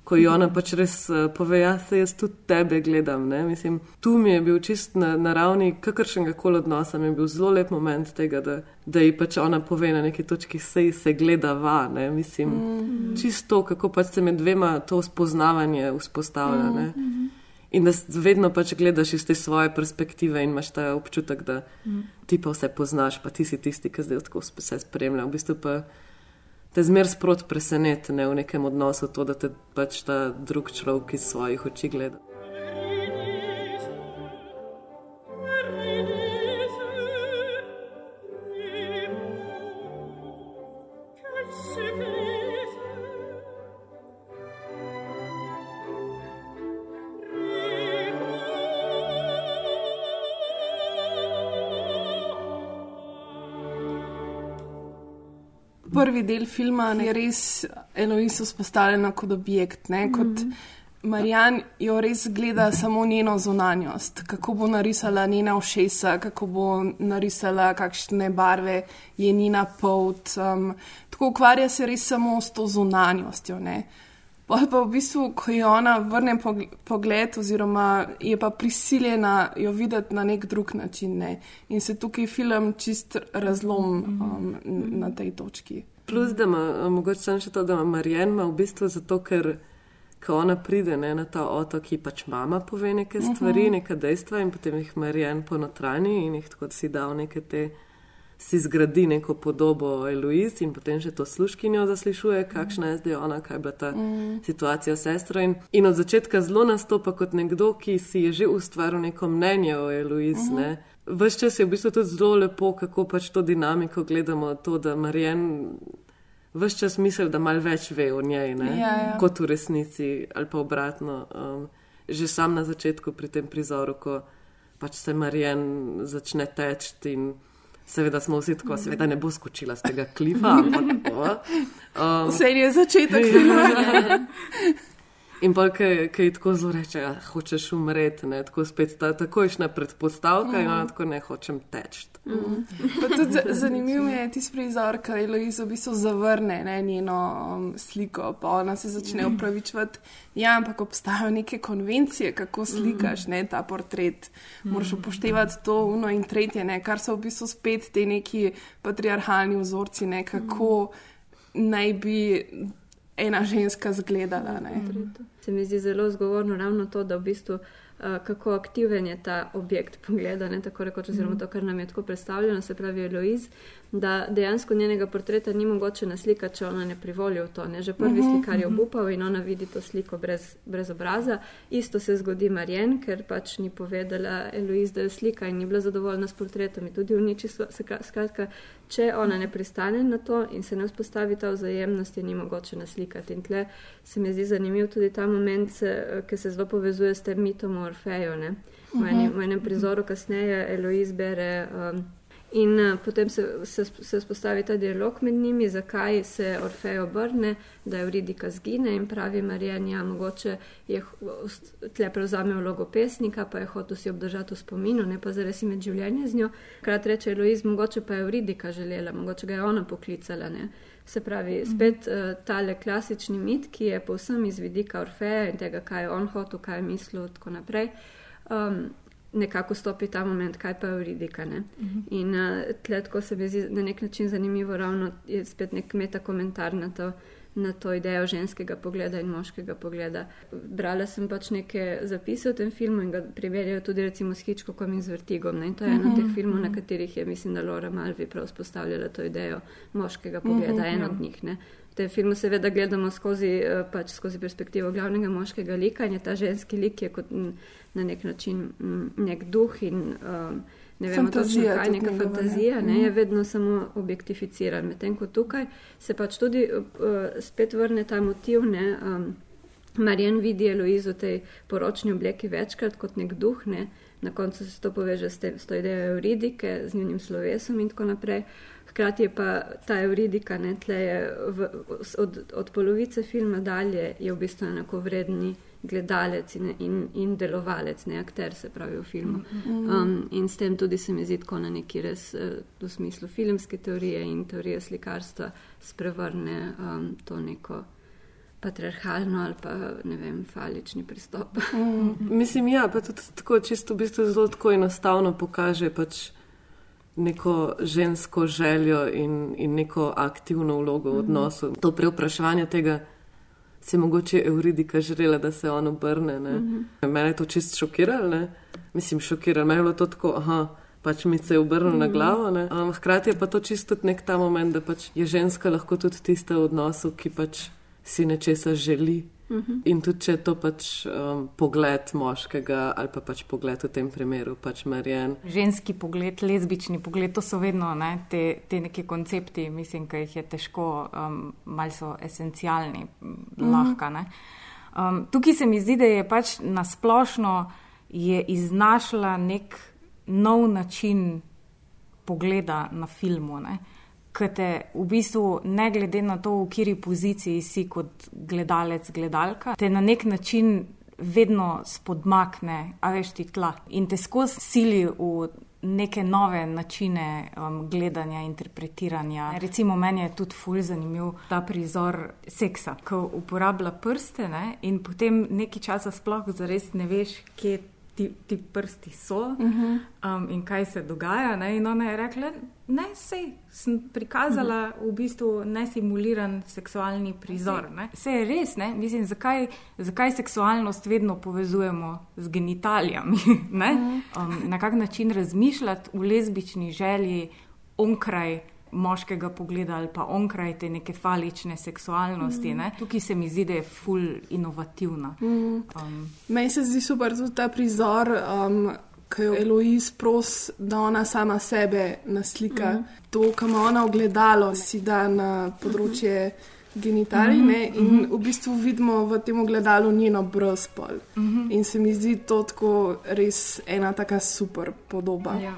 ko ji ona pač res uh, pove, ja, se jaz tudi tebe gledam. Ne, mislim, tu mi je bil čist na, na ravni kakršnega koli odnosa, mi je bil zelo lep moment tega, da, da ji pač ona pove na neki točki, sej se gleda va, ne, mislim, Mhm. čisto kako pač se med dvema to spoznavanje vzpostavlja. Ne. Mhm. In da vedno pač gledaš iz te svoje perspektive in imaš ta občutek, da Mhm. ti pa vse poznaš, pa ti si tisti, ki zdaj tako vse spremlja. V bistvu pa te zmer sprot preseneti ne, v nekem odnosu to, da te pač ta drug človek iz svojih oči gleda. Prvi del filma je res Eloise vzpostavljena kot objekt, ne? kot Marijan jo res gleda samo njeno zunanjost, kako bo narisala njena ušesa, kako bo narisala, kakšne barve je njena polt. Um, tako ukvarja se res samo s to zunanjostjo. Ne? Pol pa v bistvu, ko je ona vrne pog- pogled, oziroma je pa prisiljena jo videti na nek drug način. Ne? In se tukaj film čist razlom um, n- na tej točki. Plus, da ima, mogoče še to, da ima Marijan ima v bistvu zato, ker ko ona pride ne, na ta otok, ki pač mama pove neke stvari, Mhm. neka dejstva in potem jih Marijan ponotrani in jih tako si dal neke te, si zgradi neko podobo Eloise in potem še to sluškinjo zaslišuje, kakšna je zdaj ona, kaj je bila ta Mhm. situacija s sestro. In, in od začetka zelo nastopa kot nekdo, ki si je že ustvaril neko mnenje o Eloise. Mhm. ne. Ves čas je v bistvu tudi zelo lepo, kako pač to dinamiko gledamo, to, da Marijan vse čas misli, da malo več ve o njej, ne, Ja, ja. kot v resnici, ali pa obratno. Um, že sam na začetku pri tem prizoru, ko pač se Marijan začne teči in seveda smo vsi tako, seveda ne bo skočila z tega klifa, ampak tako. (laughs) Um, Vse je začetek. (laughs) (laughs) In pa, ki tako zelo reče, da hočeš umreti, ne, tako spet ta takojšna predpostavka in ona tako ne hočem teči. Pa tudi za- zanimiv mi je tisti prizor, ker Eloisa v bistvu zavrne ne, njeno um, sliko, pa ona se začne upravičevati. Ja, ampak obstajajo neke konvencije, kako slikaš ne, ta portret. Moraš upoštevati to, uno in tretje, ne, kar so v bistvu spet te neki patriarhalni vzorci, ne, kako naj bi ena ženska zgledala. Ne. Se mi zdi zelo zgovorno ravno to, da v bistvu uh, kako aktiven je ta objekt pogleda, ne tako rekoč, oziroma to, kar nam je tako predstavljeno, se pravi Eloise, da dejansko njenega portreta ni mogoče naslikati, če ona ne privoli v to. Ne? Že prvi Mhm, slikar je mhm. obupal in ona vidi to sliko brez, brez obraza. Isto se zgodi Marjen, ker pač ni povedala Eloise, da je slika in ni bila zadovoljna s portretom in tudi uniči. Skratka, če ona ne pristane na to in se ne vzpostavi ta vzajemnost, je ni mogoče naslikati. In tle se mi zdi zanimiv tudi ta moment, ki se zelo povezuje s tem mitom o Orfeju. ne. V enem, v enem prizoru kasneje Eloise bere. Um, In uh, potem se, se, se spostavi ta dialog med njimi, zakaj se Orfej obrne, da je Euridika zgine in pravi Marijan, ja, mogoče je tle prevzame vlogo pesnika, pa je hotel si obdržati v spominu, ne pa zares imeti življenje z njo. Krat reče Eloiz, mogoče pa je Euridika želela, mogoče ga je ona poklicala. Ne? Se pravi, spet uh, tale klasični mit, ki je povsem iz vidika Orfeja in tega, kaj je on hotel, kaj je mislil, tako naprej. Um, nekako stopi ta moment, kaj pa je uridika. Ne? Mhm. In uh, tle, tako se mi zdi na nek način zanimivo, ravno je spet nek meta komentar na to, na to idejo ženskega pogleda in moškega pogleda. Brala sem pač neke zapise o tem filmu in ga primerjajo tudi recimo s Hitchcockom in z Vertigom. Ne? In to je eno od teh filmov, na katerih je, mislim, da Laura Malvi prav spostavljala to idejo moškega pogleda, Mhm, en ja. od njih. Ne? Tem filmu seveda gledamo skozi, eh, pač skozi perspektivo glavnega moškega lika in je ta ženski lik je kot na nek način nek duh in um, ne vemo točno Fantazija kaj, tudi neka njegova, fantazija, ne, je Mhm. vedno samo objektificiran. Medtem ko tukaj se pač tudi uh, spet vrne ta motiv, ne, um, Marjan vidi Eloizo v tej poročni obleki večkrat kot nek duh, ne, na koncu se to poveže s, tem, s to idejo euridike, z njunim slovesom in tako naprej. Hkrati je pa ta euridika, ne, tle je v, od, od polovice filma dalje je v bistvu enako vredni gledalec in, in, in delovalec, ne akter, se pravi v filmu. Mhm. Um, in s tem tudi se mi zdi tako na neki res eh, v smislu filmske teorije in teorije slikarstva sprevrne um, to neko patriarhalno ali pa ne vem, falični pristop. Mislim, ja, pa tudi tako čisto v bistvu zelo tako enostavno pokaže pač neko žensko željo in, in neko aktivno vlogo v Mhm. odnosu. To preopraševanje tega si mogoče Euridika želela, da se on obrne. Ne? Mhm. Mene je to čist šokiralo, ne? mislim, šokiralo. Mene je bilo to tako, aha. Pač mi se je obrnil na Mhm. glavo. Um, hkrati je pa to čisto nek ta moment, da pač je ženska lahko tudi tista v odnosu, ki pač si nečesa želi. Mhm. In tudi če je to pač um, pogled moškega ali pa pač pogled v tem primeru, pač Marjan. Ženski pogled, lezbični pogled, to so vedno ne, te, te neke koncepti, mislim, ki jih je težko, um, malo so esencialni, Mhm. lahka. Ne. Um, tukaj se mi zdi, da je pač nasplošno je iznašla nek nov način pogleda na filmu. Ne. Ki te v bistvu, ne glede na to, v kateri poziciji si kot gledalec, gledalka, te na nek način vedno spodmakne, a veš ti tla in te skozi sili v neke nove načine um, gledanja, interpretiranja. Recimo, meni je tudi fulj zanimiv ta prizor seksa, ko uporablja prste ne, in potem nekaj časa sploh zares ne veš, kje ti, ti prsti so Mhm. um, in kaj se dogaja. Ne? In ona je rekla, ne, sej sem prikazala v bistvu nesimuliran seksualni prizor. Ne? Vse je res, ne? mislim, zakaj, zakaj seksualnost vedno povezujemo z genitalijami. (laughs) ne? um, na kak način razmišljati v lezbični želji onkraj. Moškega pogleda ali pa onkraj te neke falične seksualnosti. Mhm. Ne? Tukaj se mi zdi, da je ful inovativna. Mhm. Um, Meni se zdi super tudi ta prizor, um, ki jo Eloise pros, da ona sama sebe naslika. Mhm. To, kar ima ona ogledalo, si da na področje genitalij Mhm, ne, in v bistvu vidimo v tem ogledalu njeno brezpol. Mhm. In se mi zdi to tako res ena taka super podoba. Ja.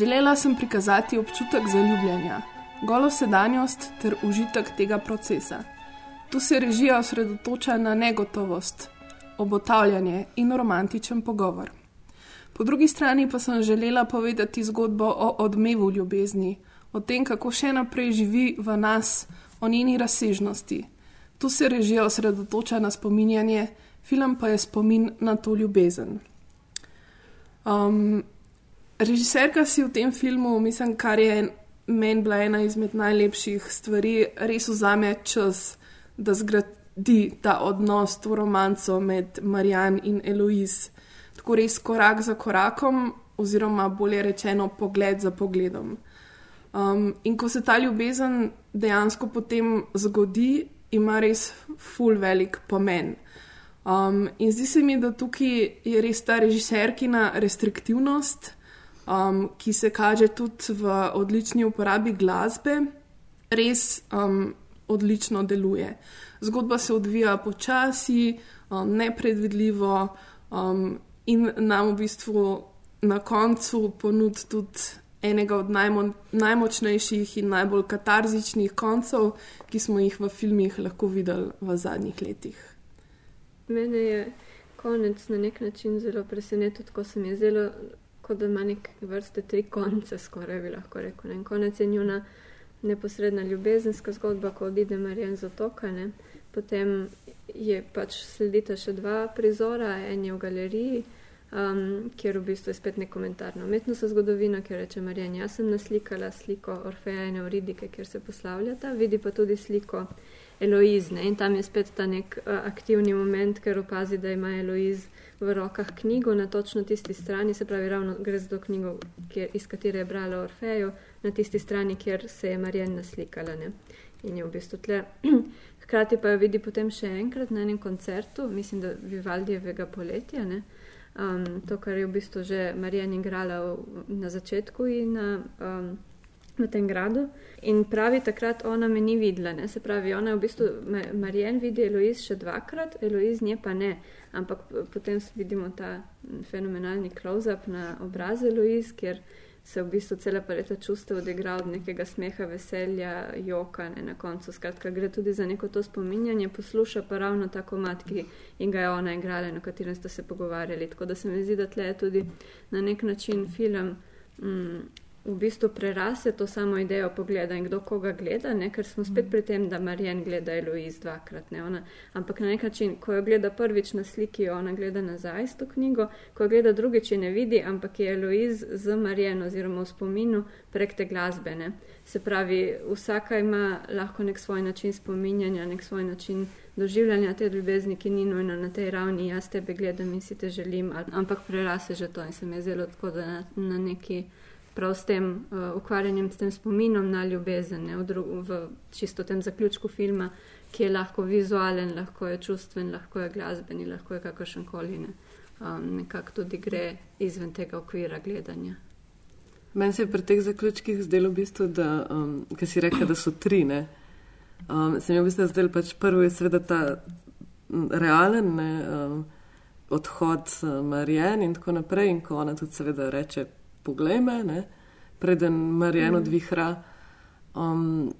Želela sem prikazati občutek zaljubljanja, golo sedanjost ter užitek tega procesa. Tu se režija osredotoča na negotovost, obotavljanje in romantičen pogovor. Po drugi strani pa sem želela povedati zgodbo o odmevu ljubezni, o tem, kako še naprej živi v nas, o njeni razsežnosti. Tu se režija osredotoča na spominjanje, film pa je spomin na to ljubezen. Um, Režiserka si v tem filmu, mislim, kar je meni bila ena izmed najlepših stvari, res vzame čas, da zgradi ta odnos, to romanco med Marjan in Eloise. Tako res korak za korakom, oziroma bolje rečeno, pogled za pogledom. Um, in ko se ta ljubezen dejansko potem zgodi, ima res full velik pomen. Um, in zdi se mi, da tukaj je res ta režiserkina restriktivnost um, ki se kaže tudi v odlični uporabi glasbe, res um, odlično deluje. Zgodba se odvija počasi, um, nepredvidljivo um, in nam v bistvu na koncu ponudi tudi enega od najmo najmočnejših in najbolj katarzičnih koncev, ki smo jih v filmih lahko videli v zadnjih letih. Mene je konec na nek način zelo presenetil, ko se mi je zelo, kot da ima neke vrste tri konce, skoraj bi lahko rekel. Ne. En konec je njuna neposredna ljubezenska zgodba, ko odide Marjan z otoka, ne. potem je pač sledita še dva prizora, en je v galeriji, um, kjer v bistvu je spet nek komentar na umetnostno zgodovino, kjer reče Marjan, jaz sem naslikala sliko Orfeja in Euridike, kjer se poslavljata, vidi pa tudi sliko Eloizne in tam je spet ta nek uh, aktivni moment, ker opazi, da ima Eloiz v rokah knjigo na točno tisti strani, se pravi, ravno gre za to knjigo, kjer, iz katere je brala Orfejo, na tisti strani, kjer se je Marjan naslikala. Ne? In je v bistvu tle. (clears throat) Hkrati pa jo vidi potem še enkrat na enem koncertu, mislim, da Vivaldijevega poletja. Ne? Um, to, kar je v bistvu že Marjan igrala v, na začetku in na, um, na tem gradu. In pravi, takrat ona me ni videla. Ne? Se pravi, ona v bistvu, Marjan vidi Eloiz še dvakrat, Eloiz nje pa ne. Ampak potem vidimo ta fenomenalni close-up na obrazu Eloiz, kjer se v bistvu cela paleta čustev odigra od nekega smeha, veselja, joka ne, na koncu. Skratka, gre tudi za neko to spominjanje, posluša pa ravno ta komat, ki ga je ona igrala, na katerem ste se pogovarjali. Tako da se mi zdi, da tle je tudi na nek način film. Mm, v bistvu prerase to samo idejo pogleda in kdo koga gleda, ne? ker smo spet pri tem, da Marjen gleda Eloiz dvakrat. Ona, ampak na nek način, ko jo gleda prvič na sliki, ona gleda nazaj s to knjigo, ko jo gleda drugič, ne vidi, ampak je Eloiz z Marjen oziroma v spominu prek te glasbe. Ne? Se pravi, vsaka ima lahko nek svoj način spominjanja, nek svoj način. Doživljanja te ljubezni, ki ni nujno na tej ravni, jaz tebe gledam in si te želim, ampak prerase že to in se mi je zelo tako, da na, na neki prav s tem uh, ukvarjanjem, s tem spominom na ljubezen, ne, v, dru, v čisto tem zaključku filma, ki je lahko vizualen, lahko je čustven, lahko je glasbeni, lahko je kakršen koli. Ne. Um, nekako tudi gre izven tega okvira gledanja. Meni se je pri teh zaključkih zdelo, v bistvu, da um, si rekel, da so tri. Um, se mi je v bistvu zdelo, pač prvi je seveda ta realen ne, um, odhod uh, Marijan in tako naprej, in ko ona tudi seveda reče, poglej me, ne, preden Marijan mm. odvihra. Um,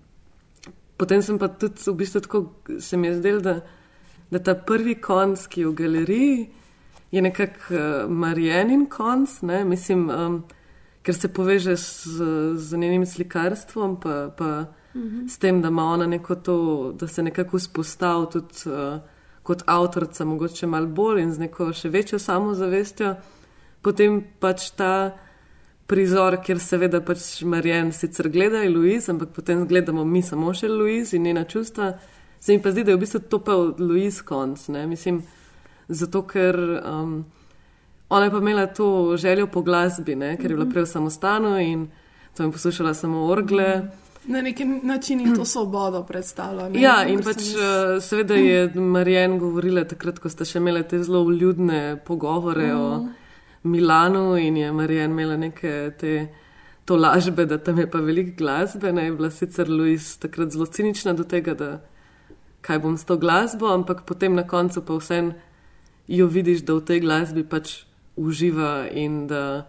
potem sem pa tudi v bistvu tako se mi je zdel, da, da ta prvi konc, ki je v galeriji, je nekako uh, Marijanin konc, ne, mislim, um, ker se poveže z, z njenim slikarstvom, pa, pa mm -hmm. s tem, da ima ona neko to, da se nekako vzpostavlja tudi uh, kot avtorica, mogoče malo bolj in z neko še večjo samozavestjo. Potem pač ta prizor, kjer seveda pač Marjan sicer gleda Louis, ampak potem gledamo mi samo še Louis in njena čustva. Se mi pa zdi, da je v bistvu to pa Louis konc. Ne? Mislim, zato ker um, ona je pa imela to željo po glasbi, ne? ker je bila mhm. prej v samostanu in to je poslušala samo orgle. Na neki način je to svobodo predstavljala. Ja, in pač uh, seveda je Marjan govorila takrat, ko sta še imela te zelo vljudne pogovore mm. o mhm. Milanu in je Marijan imela neke te to lažbe, da tam je pa veliko glasbe. Ne, je bila sicer Louis takrat zelo cinična do tega, da kaj bom s to glasbo, ampak potem na koncu pa vsem jo vidiš, da v tej glasbi pač uživa in da,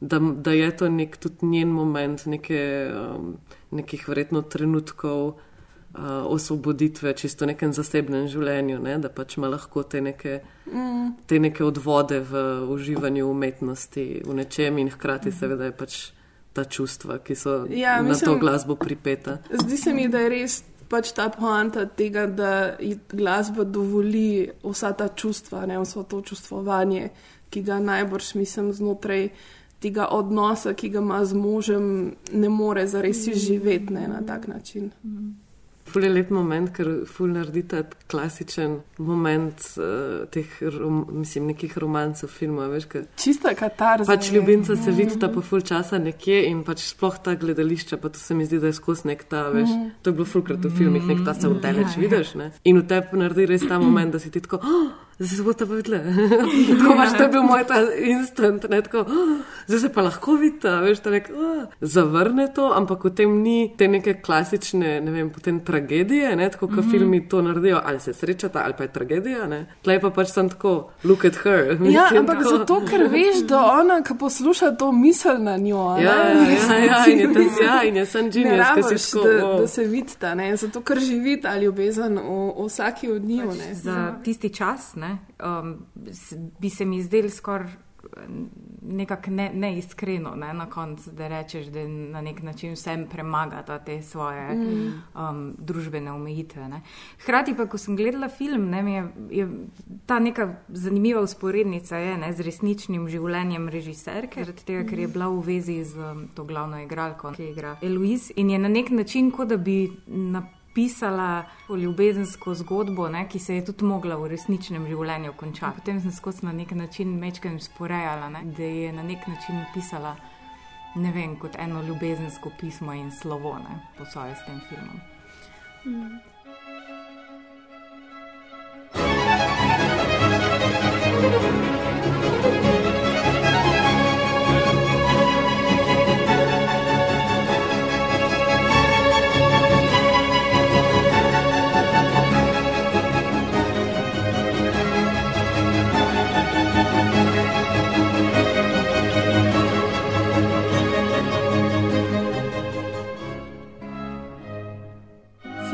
da, da je to nek tudi njen moment, neke, um, nekih vredno trenutkov uh, osvoboditve, čisto v nekem zasebnem življenju, ne? da pač ima lahko te neke, mm. te neke odvode v uživanju umetnosti v nečem in hkrati mm. seveda je pač ta čustva, ki so ja, na mislim, to glasbo pripeta. Zdi se mi, da je res. Pač ta poanta tega, da glasba dovoli vsa ta čustva, ne vso to čustvovanje, ki ga najbolj, mislim, znotraj tega odnosa, ki ga ima z možem, ne more zares živeti ne, na tak način. Mm. Ful je lep moment, ker ful naredi ta klasičen moment uh, teh, rom, mislim, nekih romancov, filmov. Čista katarza. Pač ljubimca se vidi ta po ful časa nekje in pač sploh ta gledališča, pa to se mi zdi, da je skozi nek ta, veš. Mm. To je bilo fulkrat v filmih, nek ta se vdaleč ja, vidiš, ne. In v tebi naredi res ta moment, da si ti tako. Oh! Zdaj se bo ta videla. (laughs) tako pač to je bil moj ta instant, ne tako, oh, zdaj se pa lahko vidi, veš, da nek, oh, zavrne to, ampak v tem ni te neke klasične, ne vem, potem tragedije, ne, tako kot mm -hmm. filmi to naredijo, ali se srečata, ali pa je tragedija, ne. Tlej pa pač sem tako, look at her. Ja, (laughs) mislim, ja, ampak tako. zato, ker veš, da ona, ki posluša to misel na njo. Ja, ja, ja, ja, in je tam ja, in je sem genius, ki si tako, da, oh. da se vidi ta, ne, zato, ker živi ta ljubezen v, v vsaki od njih, ne. Za tisti čas, ne um, bi se mi zdel skoraj nekako ne, neiskreno ne, na koncu, da rečeš, da na nek način vsem premagata te svoje Mm. um, družbene omejitve. Ne. Hkrati pa, ko sem gledala film, ne, je, je ta neka zanimiva usporednica je, ne, z resničnim življenjem režiserke, zaradi tega, ker je bila v vezi z um, to glavno igralko, ki igra Eloise in je na nek način, kot da bi napisala to ljubezensko zgodbo, ne, ki se je tudi mogla v resničnem življenju končati. Potem sem skozi na nek način mečkem sporejala, ne, da je na nek način napisala. Ne vem, kot eno ljubezensko pismo in slovo, ne, po svoje s tem filmom. Mm.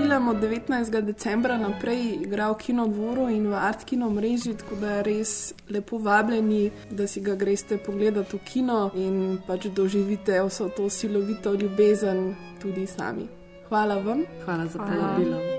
Film od 19. decembra naprej igra v kinodvoru in v Art Kino mreži, tako da res lepo vabljeni, da si ga greste pogledati v kino in pač doživite vso to silovito ljubezen tudi sami. Hvala vam. Hvala za povabilo.